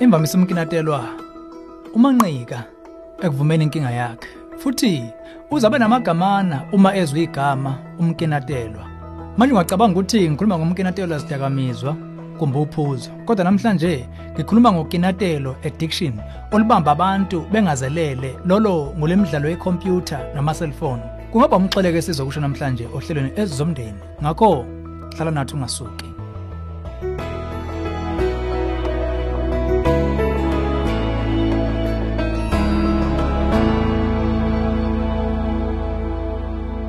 imvamisa umkinatelwa umanqika ekuvumeni inkinga yakhe. Futhi uzabe namagamana uma ezwe igama umkinatelwa manje ungacabanga ukuthi ngikhuluma ngomkinatelwa sidakamizwa kumbe uphuzo. Kodwa namhlanje ngikhuluma ngokinatelo addiction olubamba abantu bengazelele lolo ngolemidlalo yekhompyutha nama-cellphone. Kungaba umxeleke esizokusho namhlanje ohlelweni ezizomndeni ngakho hlala nathi ungasuki.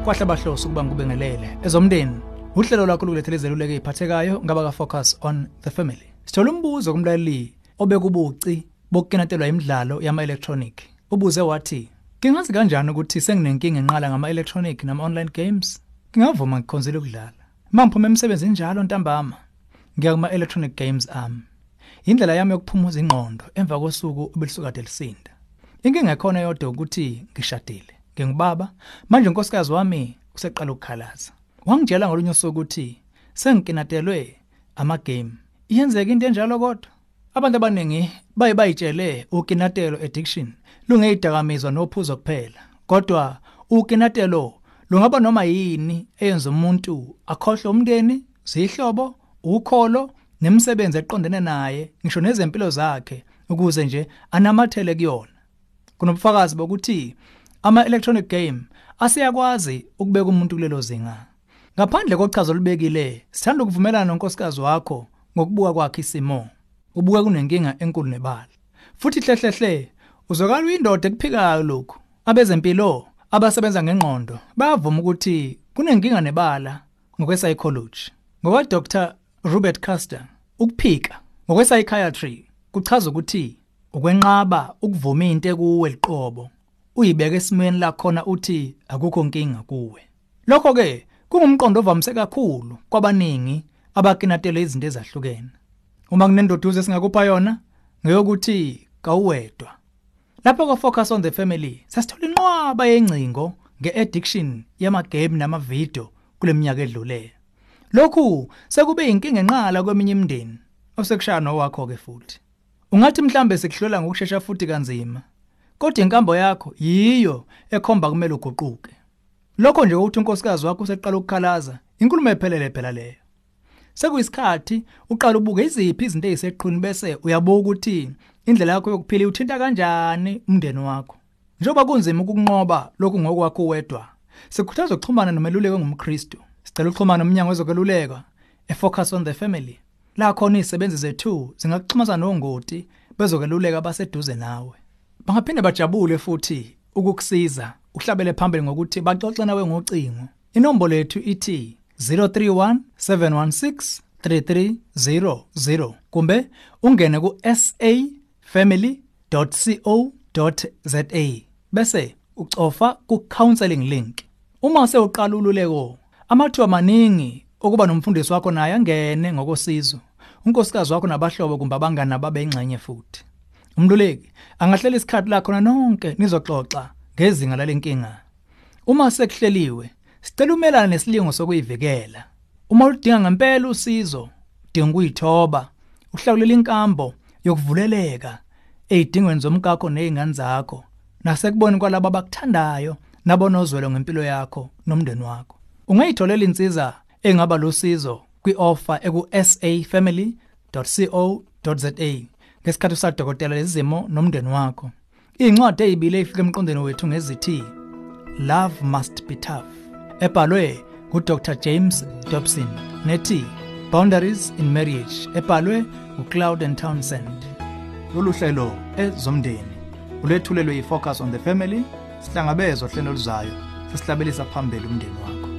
Kwahle bahloso ukuba ngikubengelele ezomndeni uhlelo lwakho lukulethele izeluleko eziphathekayo ngaba ka-focus on the family. Sithola umbuzo kumlaleli obekubuci bokukenatelwa imidlalo yama-electronic. Ubuze wathi ngingazi kanjani ukuthi senginenkinga enqala ngama-electronic nama-online games? Ngingavuma ngikhonzile ukudlala. Uma ngiphuma emsebenzini njalo ntambama ngiya kuma-electronic games ami indlela yami yokuphumuza ingqondo emva kosuku obelisukade lisinda inkinga ekhona yodwa ukuthi ngishadile. Ngingubaba manje unkosikazi wami useqala ukukhalaza. Wangitshela ngolunye usuku ukuthi sengikinatelwe amagame iyenzeka into enjalo kodwa. Abantu abaningi baye bayitshele ukinatelo addiction lungeyidakamizwa nophuzo kuphela. Kodwa ukinatelo lungaba noma yini eyenza umuntu akhohle umndeni zihlobo ukholo nemisebenzi eqondene naye ngisho nezempilo zakhe ukuze nje anamathele kuyona. Kunobufakazi bokuthi ama-electronic game asiyakwazi ukubeka umuntu kulelo zinga. Ngaphandle kochazo olubekile sithanda ukuvumelana nonkosikazi wakho ngokubuka kwakhe isimo ubuka kunenkinga enkulu nebala. Futhi hlehlehle uzokala uyindoda ekuphikayo lokhu. Abezempilo abasebenza ngengqondo bayavuma ukuthi kunenkinga nebala ngokwe-psychology. Ngokwa-dr robert caster ukuphika ngokwe-psychiatry kuchaza ukuthi ukwenqaba ukuvuma into ekuwe liqobo. Uyibeka esimweni lakhona uthi akukho nkinga kuwe. Lokho ke kungumqondo ovamise kakhulu kwabaningi abakinatele izinto ezahlukene. Uma kunendoduzo esingakupha yona ngeyokuthi kawuwedwa. Lapho ko focus on the family sasithola inqwaba yengcingo ngeaddiction yamagame namavideo kuleminyaka edlule. Lokhu sekube inkinga enqala kweminye imindeni osekushaya nowakho ke futhi. Ungathi mhlambe sikuhlola ngokusheshsha futhi kanzima. Kodwa inkambo yakho yiyo ekhomba kumele uguquke. Lokho nje ukuthi unkosikazi wakho useqala ukukhalaza inkulumo ephelele phela leyo. Sekuyisikhathi uqala ubuke iziphi izinto eziseqhuni bese uyabuka ukuthi indlela yakho yokuphila uthinta kanjani umndeni wakho. Njengoba kunzima ukunqoba lokhu ngokwakho wedwa sikhuthaza ukuxhumana nomeluleki ongumKristu. Sicela ukuxhumana nomnyango wezokweluleka efocus on the family. La khona izisebenzi zethu zingakuxhumana nongoti bezokweluleka baseduze nawe. Bangaphinde bajabule futhi ukukusiza uhlabele phambili ngokuthi baxoxe nawe ngocingo. Inombolo lethu ithi 031 716 3300 kumbe ungene ku safamily.co.za bese ucofa ku counseling link. Uma sewuqala ululeko amathuba maningi ukuba nomfundisi wakho naye angene ngokosizo. Unkosikazi wakho nabahlobo kumbe abangani babe ingxenye futhi. Umluleki angahlela isikhathi lakho nonke nizoxoxa ngezinga lalenkinga. Uma sekuhleliwe sicela umelana nesilingo sokuyivikela. Uma udinga ngempela usizo udinga ukuyithoba uhlawulela inkambo yokuvuleleka ezidingweni zomkakho nezingane zakho nasekuboni kwalabo abakuthandayo nabonozwelo ngempilo yakho nomndeni wakho. Ungayitholela insiza engaba losizo kwi-offer eku-safamily.co.za ngesikhathi usadokotela lezimo nomndeni wakho. Incwadi ezibile efika emqondweni wethu ngezithi Love Must Be Tough ebhalwe nguDr. James Dobson nethi Boundaries in Marriage ebhalwe nguCloud and Townsend. Lolu hlelo ezomndeni ulethulelwe yifocus on the family sihlangabezwa hlelo luzayo sesihlabelisa phambili umndeni wakho.